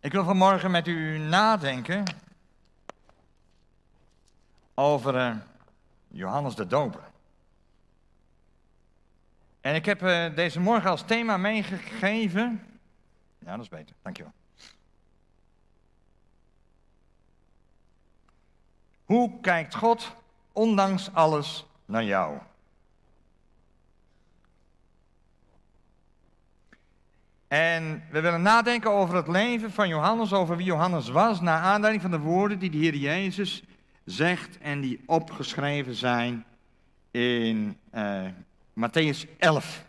Ik wil vanmorgen met u nadenken over uh, Johannes de Doper. En ik heb uh, deze morgen als thema meegegeven. Ja, dat is beter, dankjewel. Hoe kijkt God ondanks alles naar jou? En we willen nadenken over het leven van Johannes, over wie Johannes was, naar aanleiding van de woorden die de Heer Jezus zegt en die opgeschreven zijn in uh, Matthäus 11.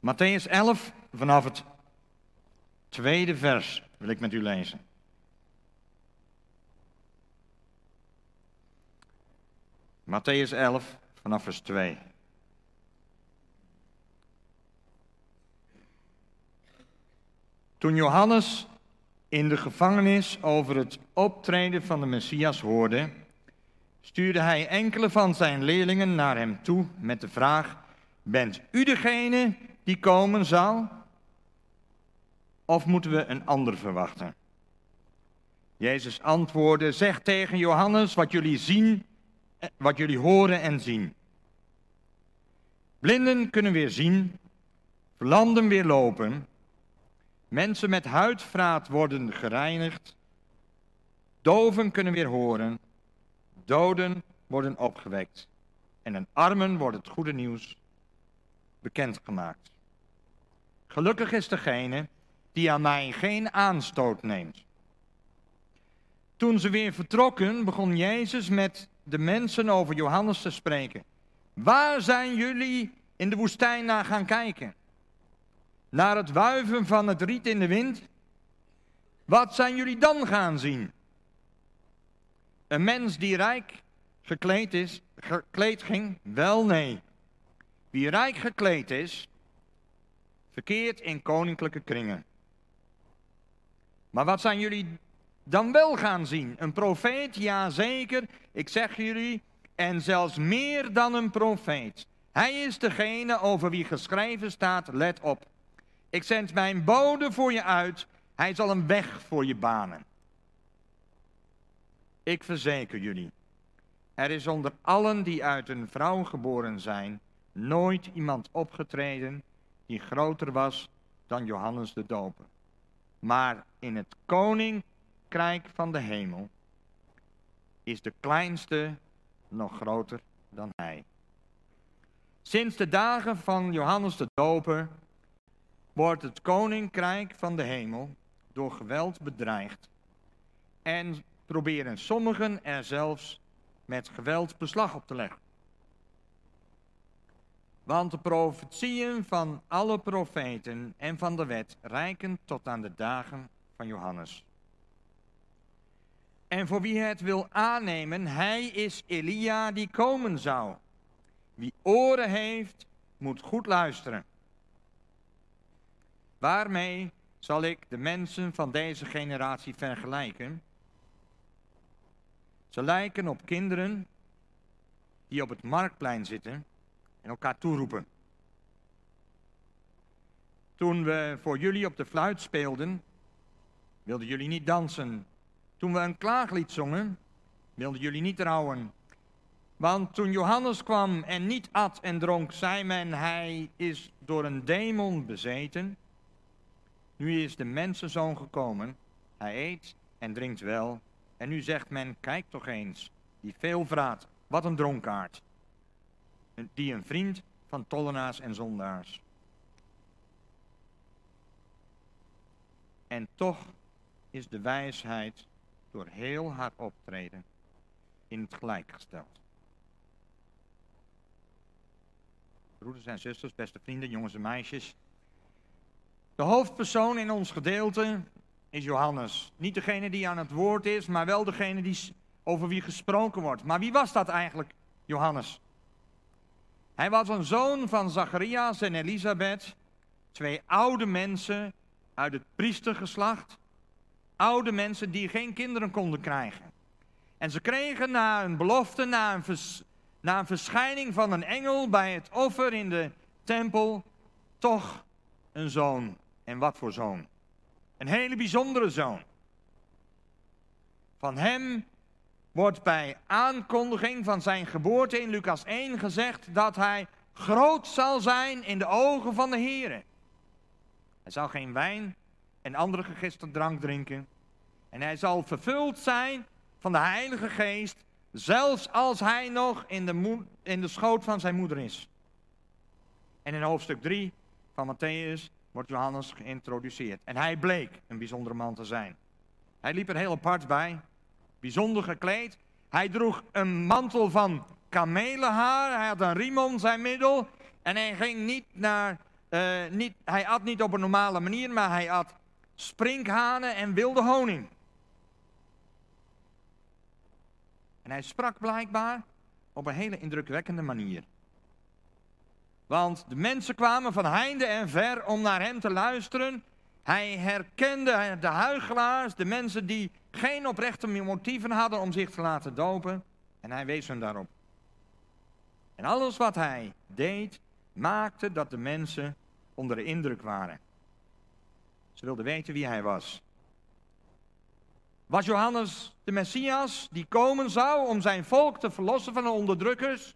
Matthäus 11, vanaf het tweede vers wil ik met u lezen. Matthäus 11, vanaf vers 2. Toen Johannes in de gevangenis over het optreden van de Messias hoorde, stuurde hij enkele van zijn leerlingen naar hem toe met de vraag: Bent u degene die komen zal? Of moeten we een ander verwachten? Jezus antwoordde: Zeg tegen Johannes wat jullie zien, wat jullie horen en zien. Blinden kunnen weer zien, verlamden weer lopen Mensen met huidvraat worden gereinigd. Doven kunnen weer horen. Doden worden opgewekt. En een armen wordt het goede nieuws bekendgemaakt. Gelukkig is degene die aan mij geen aanstoot neemt. Toen ze weer vertrokken, begon Jezus met de mensen over Johannes te spreken. Waar zijn jullie in de woestijn naar gaan kijken? Naar het wuiven van het riet in de wind? Wat zijn jullie dan gaan zien? Een mens die rijk gekleed is, gekleed ging? Wel nee. Wie rijk gekleed is, verkeert in koninklijke kringen. Maar wat zijn jullie dan wel gaan zien? Een profeet? Ja zeker, ik zeg jullie, en zelfs meer dan een profeet. Hij is degene over wie geschreven staat, let op. Ik zend mijn bode voor je uit. Hij zal een weg voor je banen. Ik verzeker jullie. Er is onder allen die uit een vrouw geboren zijn, nooit iemand opgetreden die groter was dan Johannes de Doper. Maar in het koninkrijk van de hemel is de kleinste nog groter dan hij. Sinds de dagen van Johannes de Doper wordt het koninkrijk van de hemel door geweld bedreigd. En proberen sommigen er zelfs met geweld beslag op te leggen. Want de profetieën van alle profeten en van de wet reiken tot aan de dagen van Johannes. En voor wie het wil aannemen, hij is Elia die komen zou. Wie oren heeft, moet goed luisteren. Waarmee zal ik de mensen van deze generatie vergelijken? Ze lijken op kinderen die op het marktplein zitten en elkaar toeroepen. Toen we voor jullie op de fluit speelden, wilden jullie niet dansen. Toen we een klaaglied zongen, wilden jullie niet rouwen. Want toen Johannes kwam en niet at en dronk, zei men, hij is door een demon bezeten. Nu is de mensenzoon gekomen. Hij eet en drinkt wel. En nu zegt men, kijk toch eens, die veel vraat, wat een dronkaard. Die een vriend van tollenaars en zondaars. En toch is de wijsheid door heel haar optreden in het gelijk gesteld. Broeders en zusters, beste vrienden, jongens en meisjes. De hoofdpersoon in ons gedeelte is Johannes. Niet degene die aan het woord is, maar wel degene die, over wie gesproken wordt. Maar wie was dat eigenlijk, Johannes? Hij was een zoon van Zacharias en Elisabeth, twee oude mensen uit het priestergeslacht. Oude mensen die geen kinderen konden krijgen. En ze kregen na een belofte, na een, na een verschijning van een engel bij het offer in de tempel, toch een zoon. En wat voor zoon? Een hele bijzondere zoon. Van hem wordt bij aankondiging van zijn geboorte in Lucas 1 gezegd dat hij groot zal zijn in de ogen van de Heer. Hij zal geen wijn en andere gegiste drank drinken. En hij zal vervuld zijn van de Heilige Geest, zelfs als hij nog in de, in de schoot van zijn moeder is. En in hoofdstuk 3 van Matthäus wordt Johannes geïntroduceerd. En hij bleek een bijzondere man te zijn. Hij liep er heel apart bij, bijzonder gekleed. Hij droeg een mantel van kamelenhaar, hij had een riem om zijn middel. En hij ging niet naar, uh, niet, hij at niet op een normale manier, maar hij at sprinkhanen en wilde honing. En hij sprak blijkbaar op een hele indrukwekkende manier. Want de mensen kwamen van heinde en ver om naar hem te luisteren. Hij herkende de huigelaars, de mensen die geen oprechte motieven hadden om zich te laten dopen. En hij wees hen daarop. En alles wat hij deed, maakte dat de mensen onder de indruk waren. Ze wilden weten wie hij was. Was Johannes de Messias die komen zou om zijn volk te verlossen van de onderdrukkers?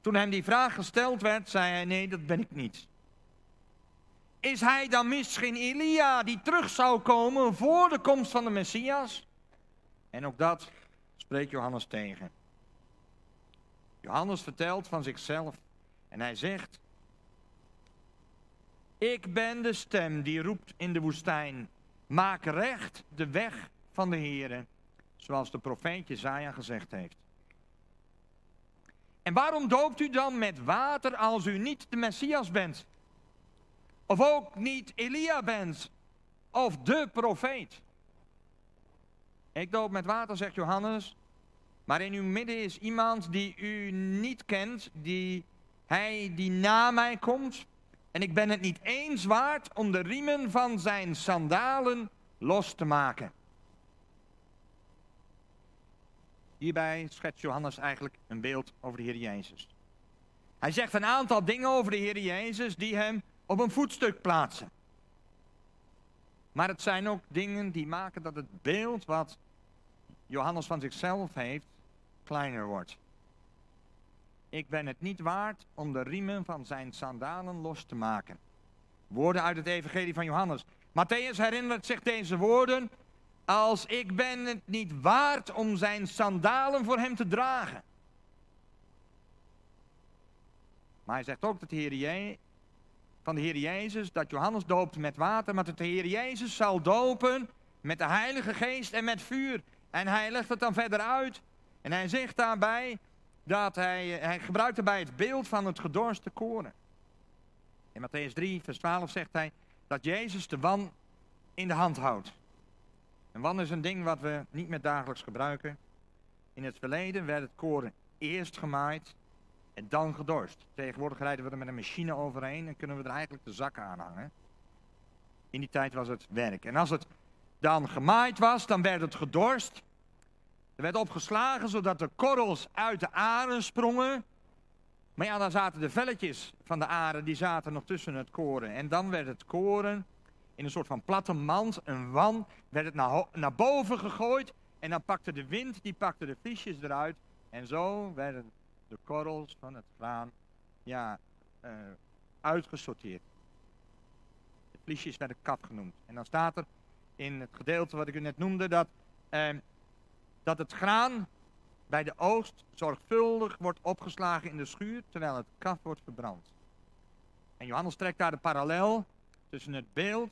Toen hem die vraag gesteld werd, zei hij: Nee, dat ben ik niet. Is hij dan misschien Elia die terug zou komen voor de komst van de Messias? En ook dat spreekt Johannes tegen. Johannes vertelt van zichzelf en hij zegt: Ik ben de stem die roept in de woestijn: Maak recht de weg van de Heere, zoals de profeet Jezaja gezegd heeft. En waarom doopt u dan met water als u niet de Messias bent? Of ook niet Elia bent? Of de profeet? Ik doop met water, zegt Johannes. Maar in uw midden is iemand die u niet kent, die hij die na mij komt. En ik ben het niet eens waard om de riemen van zijn sandalen los te maken. Hierbij schetst Johannes eigenlijk een beeld over de Heer Jezus. Hij zegt een aantal dingen over de Heer Jezus die hem op een voetstuk plaatsen. Maar het zijn ook dingen die maken dat het beeld wat Johannes van zichzelf heeft kleiner wordt. Ik ben het niet waard om de riemen van zijn sandalen los te maken. Woorden uit het evangelie van Johannes. Matthäus herinnert zich deze woorden als ik ben het niet waard om zijn sandalen voor hem te dragen. Maar hij zegt ook dat de Heer van de Heer Jezus, dat Johannes doopt met water, maar dat de Heer Jezus zal dopen met de Heilige Geest en met vuur. En hij legt het dan verder uit. En hij zegt daarbij dat hij, hij gebruikt daarbij het beeld van het gedorste koren. In Matthäus 3, vers 12 zegt hij dat Jezus de wan in de hand houdt. Een wan is een ding wat we niet meer dagelijks gebruiken. In het verleden werd het koren eerst gemaaid en dan gedorst. Tegenwoordig rijden we er met een machine overheen en kunnen we er eigenlijk de zakken aan hangen. In die tijd was het werk. En als het dan gemaaid was, dan werd het gedorst. Er werd opgeslagen zodat de korrels uit de aren sprongen. Maar ja, dan zaten de velletjes van de aren, die zaten nog tussen het koren. En dan werd het koren in een soort van platte mand, een wan, werd het naar, naar boven gegooid. En dan pakte de wind, die pakte de vliesjes eruit. En zo werden de korrels van het graan ja, uh, uitgesorteerd. De vliesjes werden kaf genoemd. En dan staat er in het gedeelte wat ik u net noemde dat, uh, dat het graan bij de oogst zorgvuldig wordt opgeslagen in de schuur terwijl het kaf wordt verbrand. En Johannes trekt daar de parallel tussen het beeld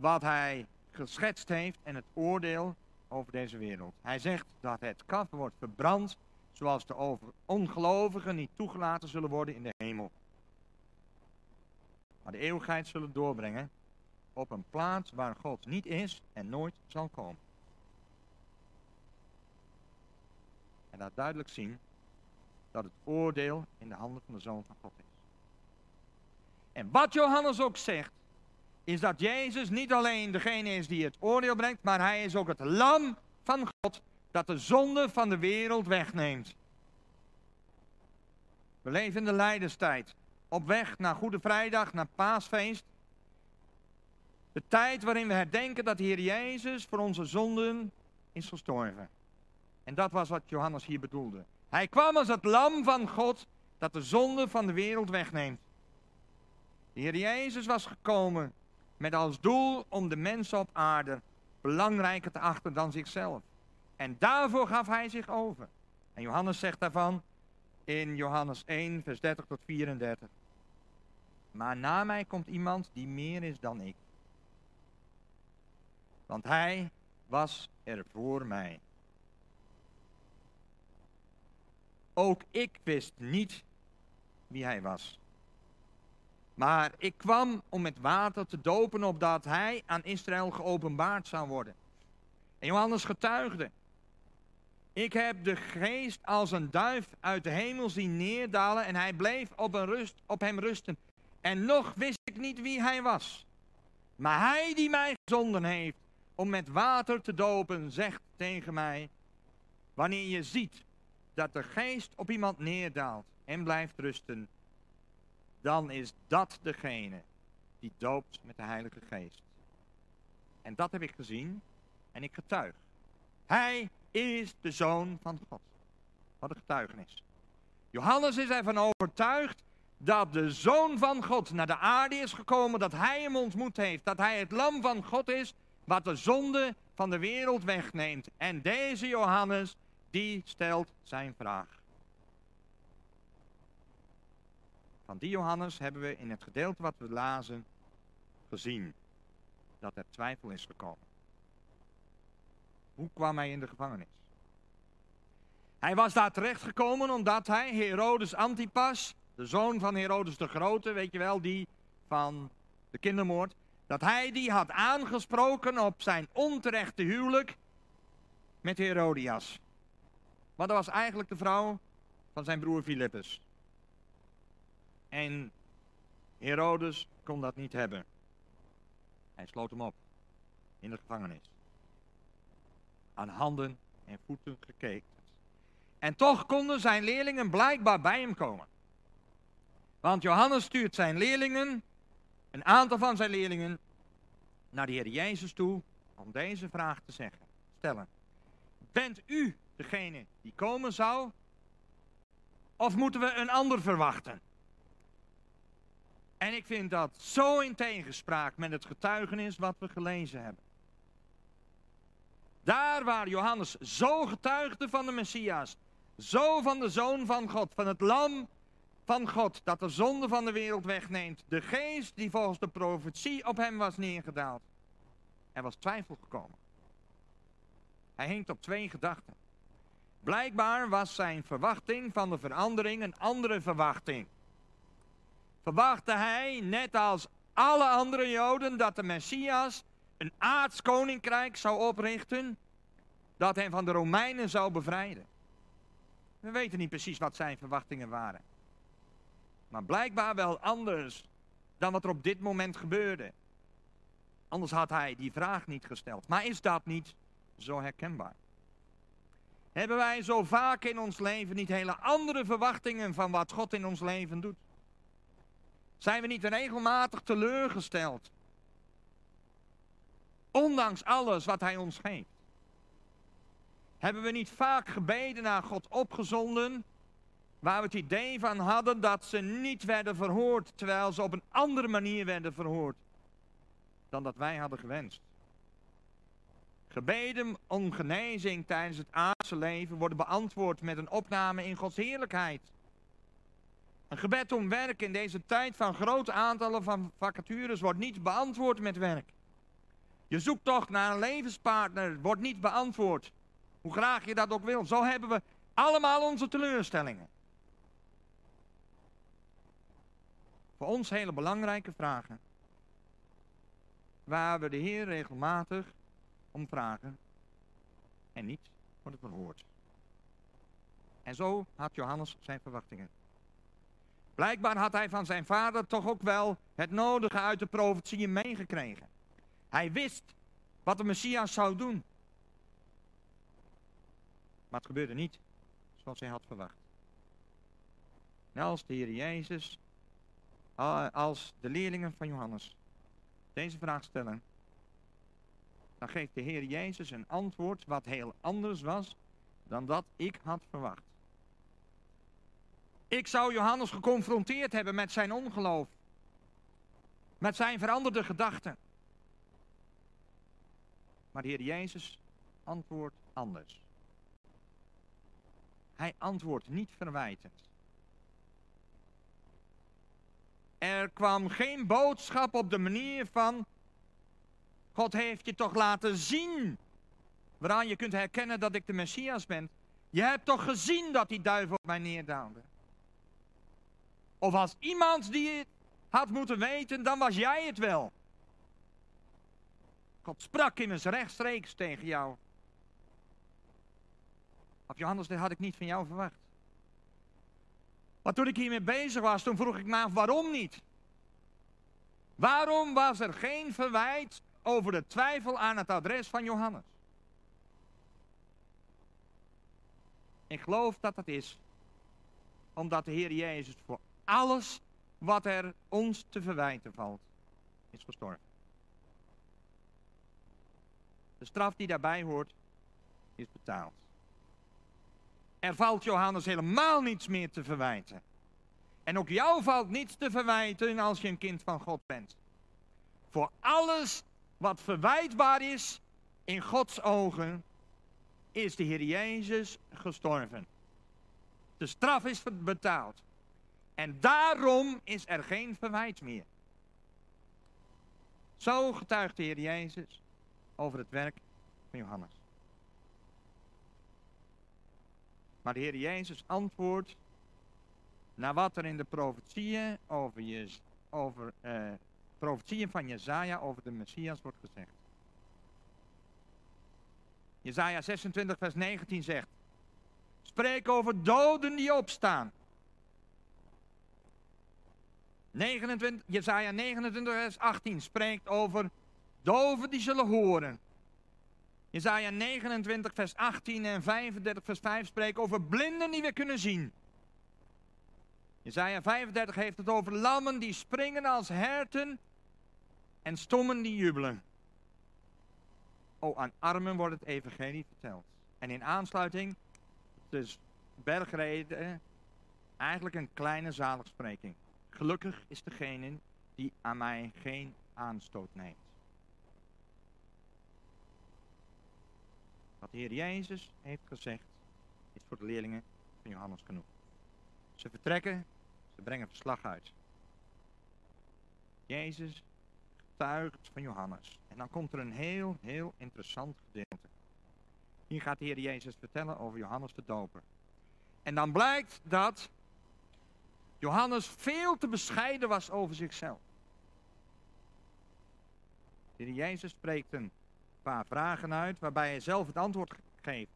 wat hij geschetst heeft en het oordeel over deze wereld. Hij zegt dat het kaf wordt verbrand, zoals de ongelovigen niet toegelaten zullen worden in de hemel. Maar de eeuwigheid zullen doorbrengen op een plaats waar God niet is en nooit zal komen. En laat duidelijk zien dat het oordeel in de handen van de Zoon van God is. En wat Johannes ook zegt, is dat Jezus niet alleen degene is die het oordeel brengt, maar hij is ook het lam van God dat de zonde van de wereld wegneemt. We leven in de lijdenstijd. Op weg naar Goede Vrijdag, naar Paasfeest. De tijd waarin we herdenken dat de Heer Jezus voor onze zonden is gestorven. En dat was wat Johannes hier bedoelde. Hij kwam als het lam van God dat de zonde van de wereld wegneemt. De Heer Jezus was gekomen met als doel om de mensen op aarde belangrijker te achten dan zichzelf. En daarvoor gaf hij zich over. En Johannes zegt daarvan in Johannes 1, vers 30 tot 34. Maar na mij komt iemand die meer is dan ik. Want hij was er voor mij. Ook ik wist niet wie hij was. Maar ik kwam om met water te dopen, opdat hij aan Israël geopenbaard zou worden. En Johannes getuigde. Ik heb de geest als een duif uit de hemel zien neerdalen en hij bleef op, een rust, op hem rusten. En nog wist ik niet wie hij was. Maar hij die mij gezonden heeft om met water te dopen, zegt tegen mij, wanneer je ziet dat de geest op iemand neerdaalt en blijft rusten, dan is dat degene die doopt met de Heilige Geest. En dat heb ik gezien en ik getuig. Hij is de Zoon van God. Wat een getuigenis. Johannes is ervan overtuigd dat de Zoon van God naar de aarde is gekomen, dat hij hem ontmoet heeft, dat hij het lam van God is, wat de zonde van de wereld wegneemt. En deze Johannes, die stelt zijn vraag. Van die Johannes hebben we in het gedeelte wat we lazen gezien dat er twijfel is gekomen. Hoe kwam hij in de gevangenis? Hij was daar terechtgekomen omdat hij Herodes Antipas, de zoon van Herodes de Grote, weet je wel, die van de kindermoord, dat hij die had aangesproken op zijn onterechte huwelijk met Herodias. Maar dat was eigenlijk de vrouw van zijn broer Filippus. En Herodes kon dat niet hebben. Hij sloot hem op in de gevangenis. Aan handen en voeten gekeken. En toch konden zijn leerlingen blijkbaar bij hem komen. Want Johannes stuurt zijn leerlingen, een aantal van zijn leerlingen, naar de Heer Jezus toe om deze vraag te zeggen, stellen. Bent u degene die komen zou? Of moeten we een ander verwachten? En ik vind dat zo in tegenspraak met het getuigenis wat we gelezen hebben. Daar waar Johannes zo getuigde van de Messias, zo van de Zoon van God, van het Lam van God, dat de zonde van de wereld wegneemt, de geest die volgens de profetie op hem was neergedaald. Er was twijfel gekomen. Hij hinkt op twee gedachten. Blijkbaar was zijn verwachting van de verandering een andere verwachting verwachtte hij, net als alle andere Joden, dat de Messias een aards koninkrijk zou oprichten, dat hem van de Romeinen zou bevrijden. We weten niet precies wat zijn verwachtingen waren. Maar blijkbaar wel anders dan wat er op dit moment gebeurde. Anders had hij die vraag niet gesteld. Maar is dat niet zo herkenbaar? Hebben wij zo vaak in ons leven niet hele andere verwachtingen van wat God in ons leven doet? Zijn we niet regelmatig teleurgesteld? Ondanks alles wat Hij ons geeft. Hebben we niet vaak gebeden naar God opgezonden, waar we het idee van hadden dat ze niet werden verhoord, terwijl ze op een andere manier werden verhoord dan dat wij hadden gewenst? Gebeden om genezing tijdens het aardse leven worden beantwoord met een opname in Gods heerlijkheid. Een gebed om werk in deze tijd van grote aantallen van vacatures wordt niet beantwoord met werk. Je zoekt toch naar een levenspartner, wordt niet beantwoord. Hoe graag je dat ook wil. Zo hebben we allemaal onze teleurstellingen. Voor ons hele belangrijke vragen. Waar we de Heer regelmatig om vragen. En niet wordt het verhoord. En zo had Johannes zijn verwachtingen. Blijkbaar had hij van zijn vader toch ook wel het nodige uit de profetieën meegekregen. Hij wist wat de Messias zou doen. Maar het gebeurde niet zoals hij had verwacht. Net als de Heer Jezus, als de leerlingen van Johannes. deze vraag stellen, dan geeft de Heer Jezus een antwoord wat heel anders was dan dat ik had verwacht. Ik zou Johannes geconfronteerd hebben met zijn ongeloof, met zijn veranderde gedachten. Maar de Heer Jezus antwoordt anders. Hij antwoordt niet verwijtend. Er kwam geen boodschap op de manier van, God heeft je toch laten zien, waaraan je kunt herkennen dat ik de Messias ben. Je hebt toch gezien dat die duivel op mij neerdaalde. Of als iemand die het had moeten weten, dan was jij het wel. God sprak immers rechtstreeks tegen jou. Of Johannes, dit had ik niet van jou verwacht. Maar toen ik hiermee bezig was, toen vroeg ik me af waarom niet. Waarom was er geen verwijt over de twijfel aan het adres van Johannes? Ik geloof dat dat is omdat de Heer Jezus voor alles wat er ons te verwijten valt, is gestorven. De straf die daarbij hoort, is betaald. Er valt Johannes helemaal niets meer te verwijten. En ook jou valt niets te verwijten als je een kind van God bent. Voor alles wat verwijtbaar is in Gods ogen, is de Heer Jezus gestorven. De straf is betaald. En daarom is er geen verwijt meer. Zo getuigt de Heer Jezus over het werk van Johannes. Maar de Heer Jezus antwoordt naar wat er in de profetieën over, over uh, profetieën van Jezaja over de Messias wordt gezegd. Jezaja 26 vers 19 zegt, spreek over doden die opstaan. 29, Jezaja 29 vers 18 spreekt over doven die zullen horen. Jezaja 29 vers 18 en 35 vers 5 spreken over blinden die we kunnen zien. Jezaja 35 heeft het over lammen die springen als herten en stommen die jubelen. Oh, aan armen wordt het evangelie verteld. En in aansluiting, dus bergreden, eigenlijk een kleine zaligspreking. Gelukkig is degene die aan mij geen aanstoot neemt. Wat de Heer Jezus heeft gezegd, is voor de leerlingen van Johannes genoeg. Ze vertrekken, ze brengen verslag uit. Jezus getuigt van Johannes. En dan komt er een heel, heel interessant gedeelte. Hier gaat de Heer Jezus vertellen over Johannes de Doper. En dan blijkt dat Johannes veel te bescheiden was over zichzelf. De Heer Jezus spreekt een paar vragen uit waarbij hij zelf het antwoord geeft.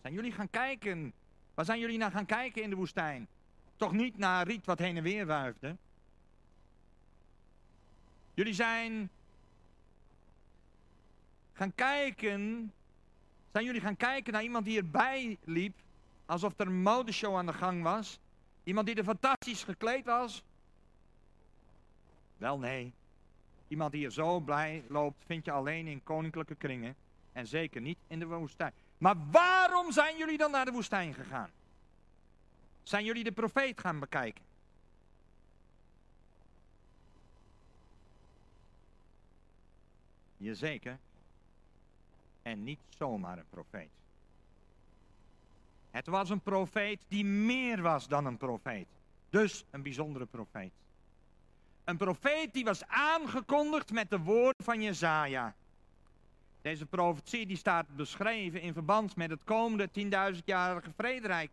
Zijn jullie gaan kijken? Waar zijn jullie naar gaan kijken in de woestijn? Toch niet naar riet wat heen en weer wuifde? Jullie zijn gaan kijken. Zijn jullie gaan kijken naar iemand die erbij liep, alsof er een modeshow aan de gang was? Iemand die er fantastisch gekleed was? Wel nee. Iemand die er zo blij loopt, vind je alleen in koninklijke kringen. En zeker niet in de woestijn. Maar waarom zijn jullie dan naar de woestijn gegaan? Zijn jullie de profeet gaan bekijken? Jazeker. En niet zomaar een profeet. Het was een profeet die meer was dan een profeet. Dus een bijzondere profeet. Een profeet die was aangekondigd met de woorden van Jezaja. Deze profetie die staat beschreven in verband met het komende 10.000-jarige vrederijk.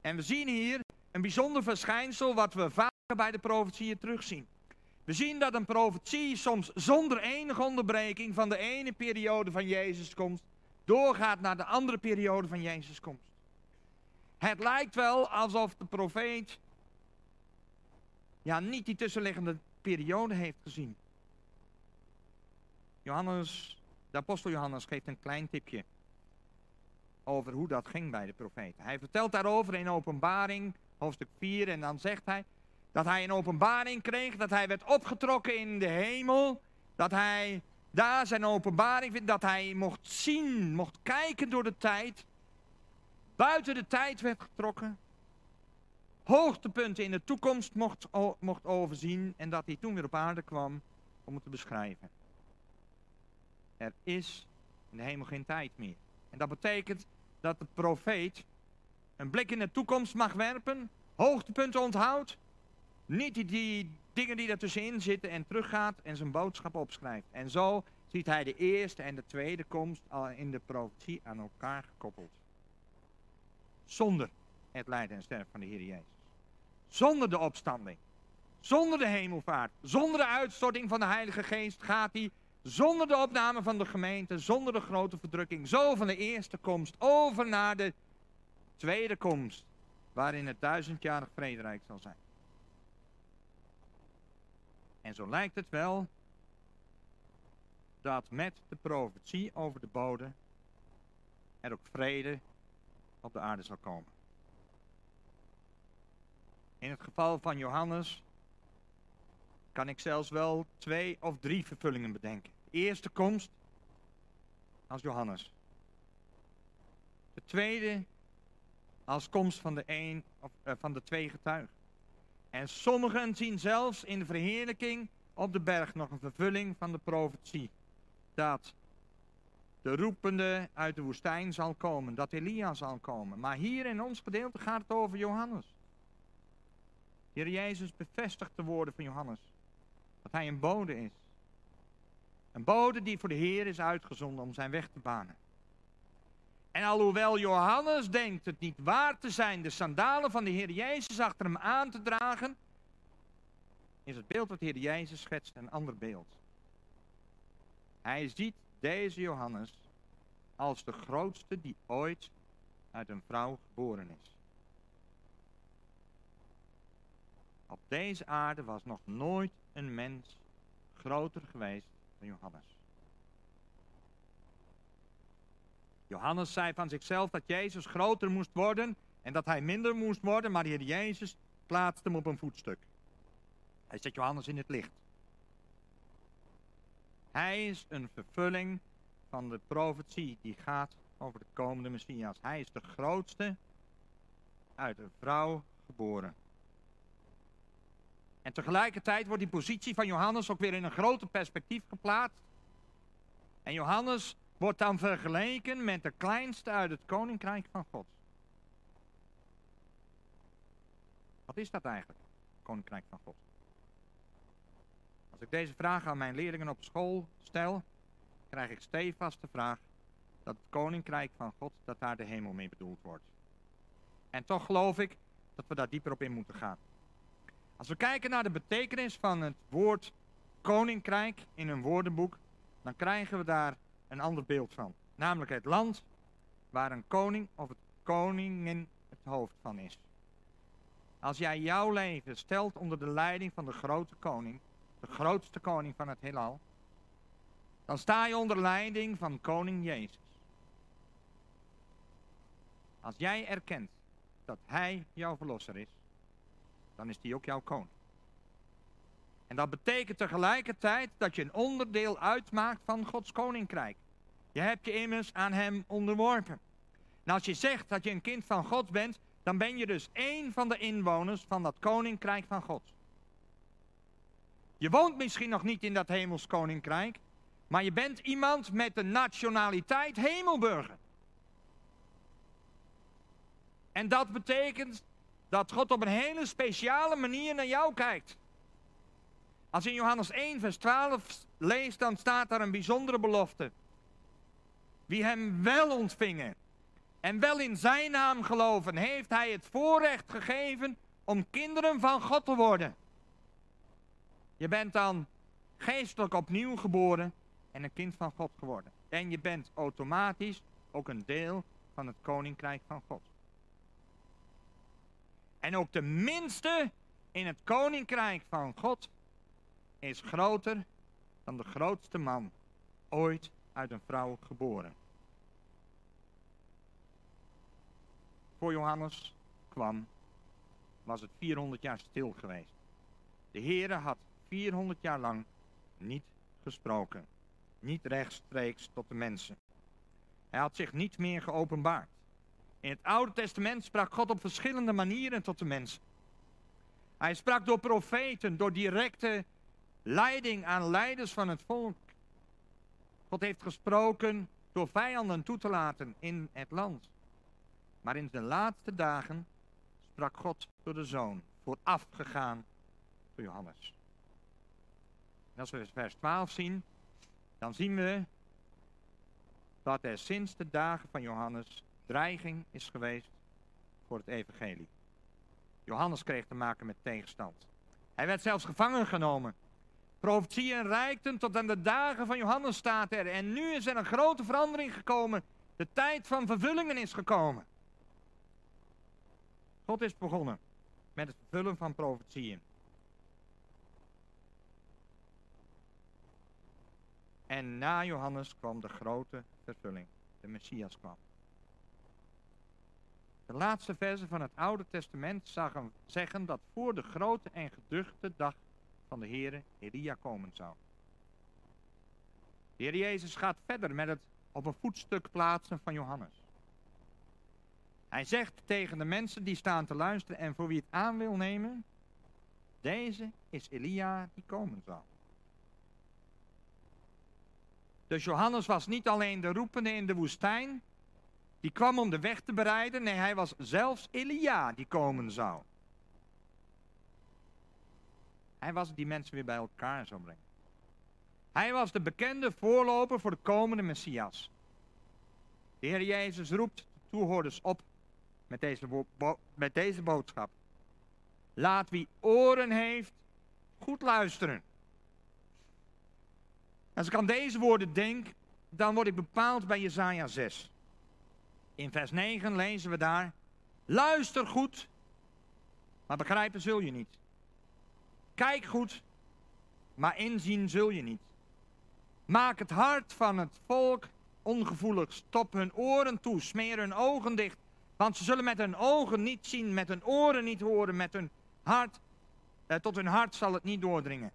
En we zien hier een bijzonder verschijnsel wat we vaker bij de profetieën terugzien. We zien dat een profetie soms zonder enige onderbreking van de ene periode van Jezus komst doorgaat naar de andere periode van Jezus komst. Het lijkt wel alsof de profeet ja, niet die tussenliggende periode heeft gezien. Johannes, de apostel Johannes geeft een klein tipje over hoe dat ging bij de profeten. Hij vertelt daarover in openbaring, hoofdstuk 4, en dan zegt hij dat hij een openbaring kreeg, dat hij werd opgetrokken in de hemel Dat hij daar zijn openbaring vindt, dat hij mocht zien, mocht kijken door de tijd. Buiten de tijd werd getrokken. Hoogtepunten in de toekomst mocht, mocht overzien. En dat hij toen weer op aarde kwam om het te beschrijven. Er is in de hemel geen tijd meer. En dat betekent dat de profeet een blik in de toekomst mag werpen, hoogtepunten onthoudt, niet die, dingen die ertussenin zitten en teruggaat en zijn boodschap opschrijft. En zo ziet hij de eerste en de tweede komst al in de profetie aan elkaar gekoppeld. Zonder het lijden en sterven van de Heer Jezus. Zonder de opstanding. Zonder de hemelvaart. Zonder de uitstorting van de Heilige Geest gaat hij zonder de opname van de gemeente, zonder de grote verdrukking, zo van de eerste komst over naar de tweede komst, waarin het duizendjarig vrederijk zal zijn. En zo lijkt het wel dat met de profetie over de bode er ook vrede op de aarde zal komen. In het geval van Johannes kan ik zelfs wel twee of drie vervullingen bedenken. De eerste komst als Johannes. De tweede als komst van de, een, of, uh, van de twee getuigen. En sommigen zien zelfs in de verheerlijking op de berg nog een vervulling van de profetie. Dat de roepende uit de woestijn zal komen, dat Elia zal komen. Maar hier in ons gedeelte gaat het over Johannes. Heer Jezus bevestigt de woorden van Johannes. Dat hij een bode is. Een bode die voor de Heer is uitgezonden om zijn weg te banen. En alhoewel Johannes denkt het niet waar te zijn de sandalen van de Heer Jezus achter hem aan te dragen, is het beeld dat de Heer Jezus schetst een ander beeld. Hij ziet deze Johannes als de grootste die ooit uit een vrouw geboren is. Op deze aarde was nog nooit een mens groter geweest dan Johannes. Johannes zei van zichzelf dat Jezus groter moest worden en dat hij minder moest worden, maar de Heer Jezus plaatste hem op een voetstuk. Hij zet Johannes in het licht. Hij is een vervulling van de profetie die gaat over de komende Messias. Hij is de grootste uit een vrouw geboren. En tegelijkertijd wordt die positie van Johannes ook weer in een groter perspectief geplaatst. En Johannes wordt dan vergeleken met de kleinste uit het koninkrijk van God. Wat is dat eigenlijk, koninkrijk van God? Als ik deze vraag aan mijn leerlingen op school stel, krijg ik stevast de vraag dat het koninkrijk van God, dat daar de hemel mee bedoeld wordt. En toch geloof ik dat we daar dieper op in moeten gaan. Als we kijken naar de betekenis van het woord koninkrijk in een woordenboek, dan krijgen we daar een ander beeld van. Namelijk het land waar een koning of het koningin het hoofd van is. Als jij jouw leven stelt onder de leiding van de grote koning, de grootste koning van het heelal, dan sta je onder leiding van koning Jezus. Als jij erkent dat hij jouw verlosser is, dan is hij ook jouw koning. En dat betekent tegelijkertijd dat je een onderdeel uitmaakt van Gods koninkrijk. Je hebt je immers aan hem onderworpen. En als je zegt dat je een kind van God bent, dan ben je dus één van de inwoners van dat koninkrijk van God. Je woont misschien nog niet in dat hemels koninkrijk, maar je bent iemand met de nationaliteit hemelburger. En dat betekent dat God op een hele speciale manier naar jou kijkt. Als je in Johannes 1, vers 12 leest, dan staat daar een bijzondere belofte. Wie hem wel ontvingen en wel in zijn naam geloven, heeft hij het voorrecht gegeven om kinderen van God te worden. Je bent dan geestelijk opnieuw geboren en een kind van God geworden. En je bent automatisch ook een deel van het koninkrijk van God. En ook de minste in het koninkrijk van God is groter dan de grootste man ooit uit een vrouw geboren. Voor Johannes kwam, was het 400 jaar stil geweest. De Heere had 400 jaar lang niet gesproken. Niet rechtstreeks tot de mensen. Hij had zich niet meer geopenbaard. In het Oude Testament sprak God op verschillende manieren tot de mensen. Hij sprak door profeten, door directe leiding aan leiders van het volk. God heeft gesproken door vijanden toe te laten in het land. Maar in de laatste dagen sprak God door de zoon, voorafgegaan door Johannes. En als we vers 12 zien, dan zien we dat er sinds de dagen van Johannes dreiging is geweest voor het evangelie. Johannes kreeg te maken met tegenstand. Hij werd zelfs gevangen genomen. Profetieën reikten tot aan de dagen van Johannes staat er. En nu is er een grote verandering gekomen. De tijd van vervullingen is gekomen. God is begonnen met het vervullen van profetieën. En na Johannes kwam de grote vervulling. De Messias kwam. De laatste versen van het Oude Testament zeggen dat voor de grote en geduchte dag van de Heere Elia komen zou. De Heer Jezus gaat verder met het op een voetstuk plaatsen van Johannes. Hij zegt tegen de mensen die staan te luisteren en voor wie het aan wil nemen, deze is Elia die komen zal. Dus Johannes was niet alleen de roepende in de woestijn, die kwam om de weg te bereiden, nee, hij was zelfs Elia die komen zou. Hij was die mensen weer bij elkaar zou brengen. Hij was de bekende voorloper voor de komende Messias. De Heer Jezus roept de toehoorders op met deze, met deze boodschap. Laat wie oren heeft, goed luisteren. Als ik aan deze woorden denk, dan word ik bepaald bij Jesaja 6. In vers 9 lezen we daar, luister goed, maar begrijpen zul je niet. Kijk goed, maar inzien zul je niet. Maak het hart van het volk ongevoelig. Stop hun oren toe, smeer hun ogen dicht. Want ze zullen met hun ogen niet zien, met hun oren niet horen, met hun hart, eh, tot hun hart zal het niet doordringen.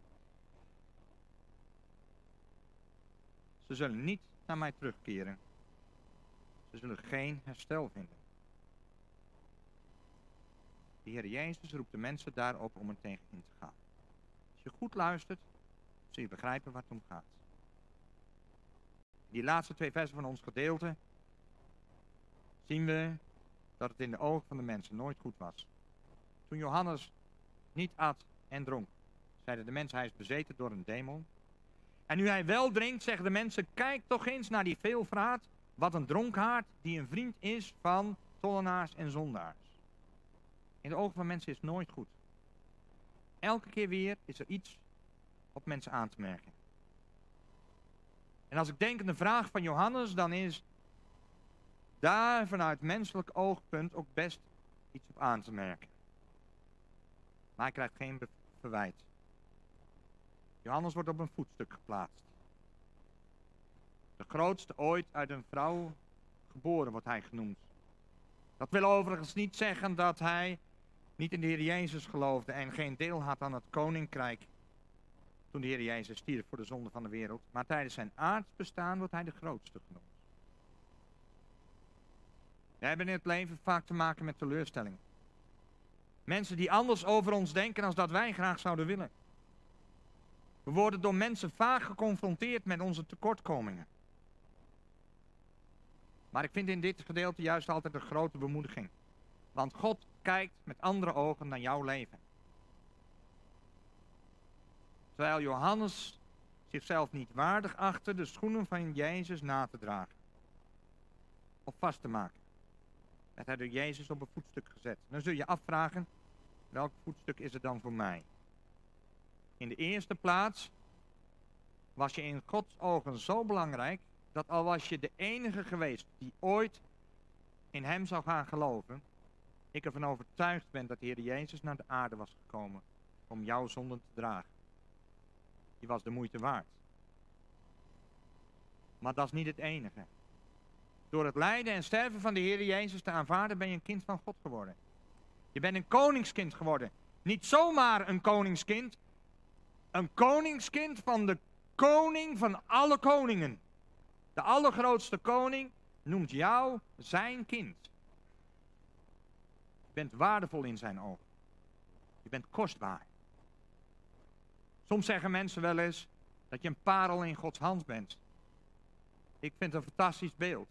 Ze zullen niet naar mij terugkeren. Ze zullen geen herstel vinden. De Heer Jezus roept de mensen daarop om er tegen in te gaan. Als je goed luistert, zul je begrijpen waar het om gaat. Die laatste twee versen van ons gedeelte zien we dat het in de ogen van de mensen nooit goed was. Toen Johannes niet at en dronk, zeiden de mensen hij is bezeten door een demon. En nu hij wel drinkt, zeggen de mensen, kijk toch eens naar die veelvraat, wat een dronkaard die een vriend is van tollenaars en zondaars. In de ogen van mensen is het nooit goed. Elke keer weer is er iets op mensen aan te merken. En als ik denk aan de vraag van Johannes, dan is daar vanuit menselijk oogpunt ook best iets op aan te merken. Maar hij krijgt geen verwijt. Johannes wordt op een voetstuk geplaatst. De grootste ooit uit een vrouw geboren wordt hij genoemd. Dat wil overigens niet zeggen dat hij niet in de Heer Jezus geloofde en geen deel had aan het koninkrijk toen de Heer Jezus stierf voor de zonde van de wereld. Maar tijdens zijn aardsbestaan wordt hij de grootste genoemd. We hebben in het leven vaak te maken met teleurstelling. Mensen die anders over ons denken als dat wij graag zouden willen. We worden door mensen vaak geconfronteerd met onze tekortkomingen. Maar ik vind in dit gedeelte juist altijd een grote bemoediging. Want God kijkt met andere ogen naar jouw leven. Terwijl Johannes zichzelf niet waardig achtte de schoenen van Jezus na te dragen. Of vast te maken. Werd hij door Jezus op een voetstuk gezet. Dan zul je afvragen, welk voetstuk is het dan voor mij? In de eerste plaats was je in Gods ogen zo belangrijk dat al was je de enige geweest die ooit in hem zou gaan geloven, ik ervan overtuigd ben dat de Heer Jezus naar de aarde was gekomen om jouw zonden te dragen. Je was de moeite waard. Maar dat is niet het enige. Door het lijden en sterven van de Heer Jezus te aanvaarden ben je een kind van God geworden. Je bent een koningskind geworden. Niet zomaar een koningskind. Een koningskind van de koning van alle koningen. De allergrootste koning noemt jou zijn kind. Je bent waardevol in zijn ogen. Je bent kostbaar. Soms zeggen mensen wel eens dat je een parel in Gods hand bent. Ik vind het een fantastisch beeld.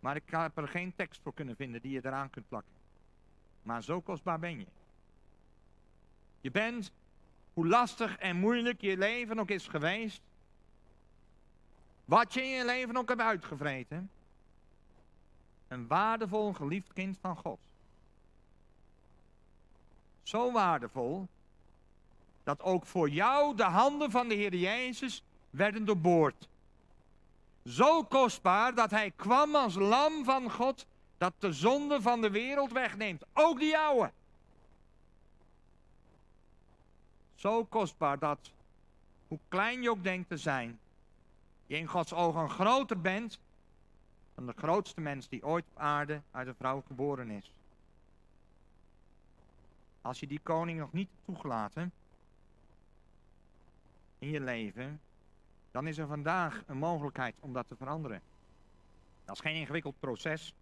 Maar ik heb er geen tekst voor kunnen vinden die je eraan kunt plakken. Maar zo kostbaar ben je. Je bent, hoe lastig en moeilijk je leven ook is geweest, wat je in je leven ook hebt uitgevreten, een waardevol geliefd kind van God. Zo waardevol dat ook voor jou de handen van de Heer Jezus werden doorboord. Zo kostbaar dat hij kwam als lam van God dat de zonde van de wereld wegneemt. Ook die jouwe. Zo kostbaar dat, hoe klein je ook denkt te zijn, je in Gods ogen groter bent dan de grootste mens die ooit op aarde uit een vrouw geboren is. Als je die koning nog niet toegelaten in je leven, dan is er vandaag een mogelijkheid om dat te veranderen. Dat is geen ingewikkeld proces.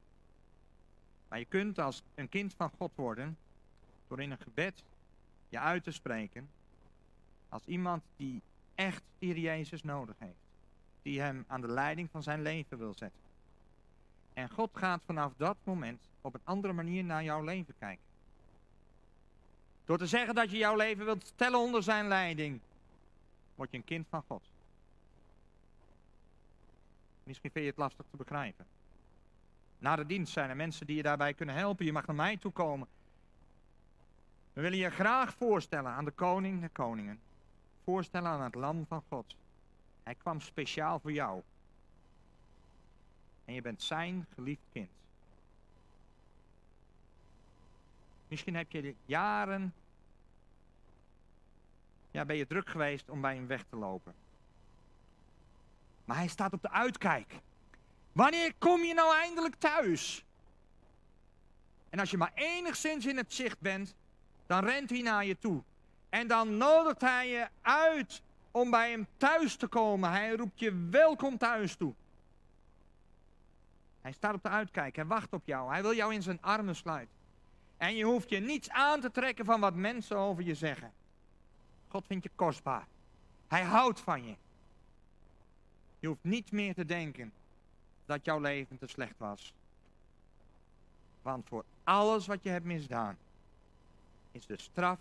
Maar je kunt als een kind van God worden door in een gebed je uit te spreken als iemand die echt hier Jezus nodig heeft. Die hem aan de leiding van zijn leven wil zetten. En God gaat vanaf dat moment op een andere manier naar jouw leven kijken. Door te zeggen dat je jouw leven wilt stellen onder zijn leiding, word je een kind van God. Misschien vind je het lastig te begrijpen. Na de dienst zijn er mensen die je daarbij kunnen helpen. Je mag naar mij toe komen. We willen je graag voorstellen aan de koning de koningen. Voorstellen aan het lam van God. Hij kwam speciaal voor jou. En je bent zijn geliefd kind. Misschien heb je jaren, ja, ben je druk geweest om bij hem weg te lopen. Maar hij staat op de uitkijk. Wanneer kom je nou eindelijk thuis? En als je maar enigszins in het zicht bent, dan rent hij naar je toe. En dan nodigt hij je uit om bij hem thuis te komen. Hij roept je welkom thuis toe. Hij staat op de uitkijk, hij wacht op jou, hij wil jou in zijn armen sluiten. En je hoeft je niets aan te trekken van wat mensen over je zeggen. God vindt je kostbaar. Hij houdt van je. Je hoeft niet meer te denken dat jouw leven te slecht was. Want voor alles wat je hebt misdaan, is de straf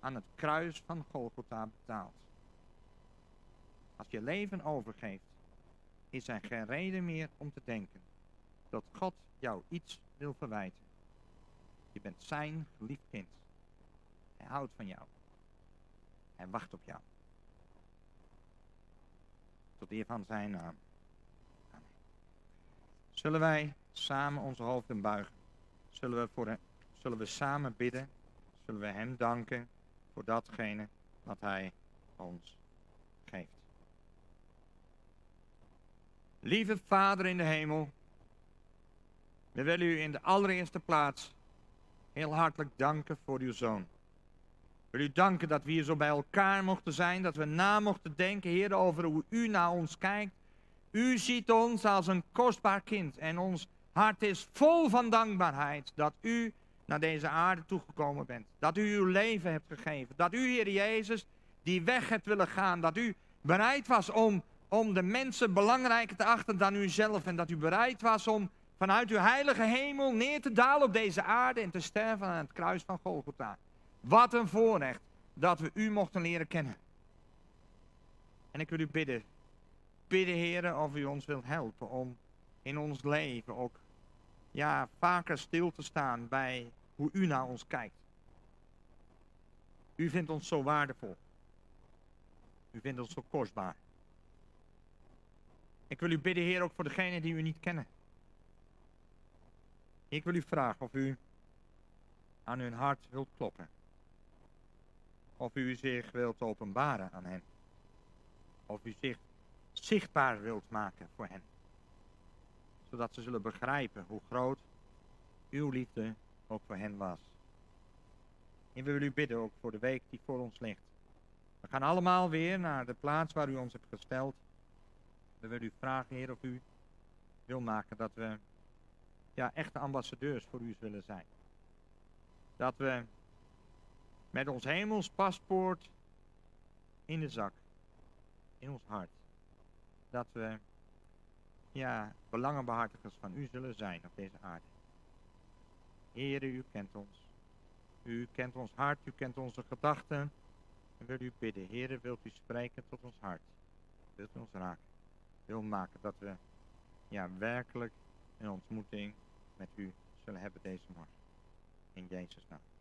aan het kruis van Golgotha betaald. Als je leven overgeeft, is er geen reden meer om te denken dat God jou iets wil verwijten. Je bent zijn geliefd kind. Hij houdt van jou. Hij wacht op jou. Tot eer van zijn naam. Zullen wij samen onze hoofden buigen? Zullen we, voor hem, zullen we samen bidden? Zullen we hem danken voor datgene wat hij ons geeft? Lieve Vader in de hemel, we willen u in de allereerste plaats heel hartelijk danken voor uw zoon. We willen u danken dat we hier zo bij elkaar mochten zijn, dat we na mochten denken, Heer, over hoe u naar ons kijkt. U ziet ons als een kostbaar kind en ons hart is vol van dankbaarheid dat u naar deze aarde toegekomen bent. Dat u uw leven hebt gegeven. Dat u, Heer Jezus, die weg hebt willen gaan. Dat u bereid was om, om de mensen belangrijker te achten dan u zelf. En dat u bereid was om vanuit uw heilige hemel neer te dalen op deze aarde en te sterven aan het kruis van Golgotha. Wat een voorrecht dat we u mochten leren kennen. En ik wil u bidden, bidden heren of u ons wilt helpen om in ons leven ook ja, vaker stil te staan bij hoe u naar ons kijkt. U vindt ons zo waardevol. U vindt ons zo kostbaar. Ik wil u bidden, Heer, ook voor degenen die u niet kennen. Ik wil u vragen of u aan hun hart wilt kloppen. Of u zich wilt openbaren aan hen. Of u zich zichtbaar wilt maken voor hen. Zodat ze zullen begrijpen hoe groot uw liefde ook voor hen was. En we willen u bidden ook voor de week die voor ons ligt. We gaan allemaal weer naar de plaats waar u ons hebt gesteld. We willen u vragen, Heer, of u wil maken dat we ja, echte ambassadeurs voor u zullen zijn. Dat we met ons hemels paspoort in de zak, in ons hart, dat we ja, belangenbehartigers van u zullen zijn op deze aarde. Heere, u kent ons. U kent ons hart, u kent onze gedachten. En wil u bidden, Heere, wilt u spreken tot ons hart? Wilt u ons raken? Wil maken dat we ja, werkelijk een ontmoeting met u zullen hebben deze morgen. In Jezus' naam.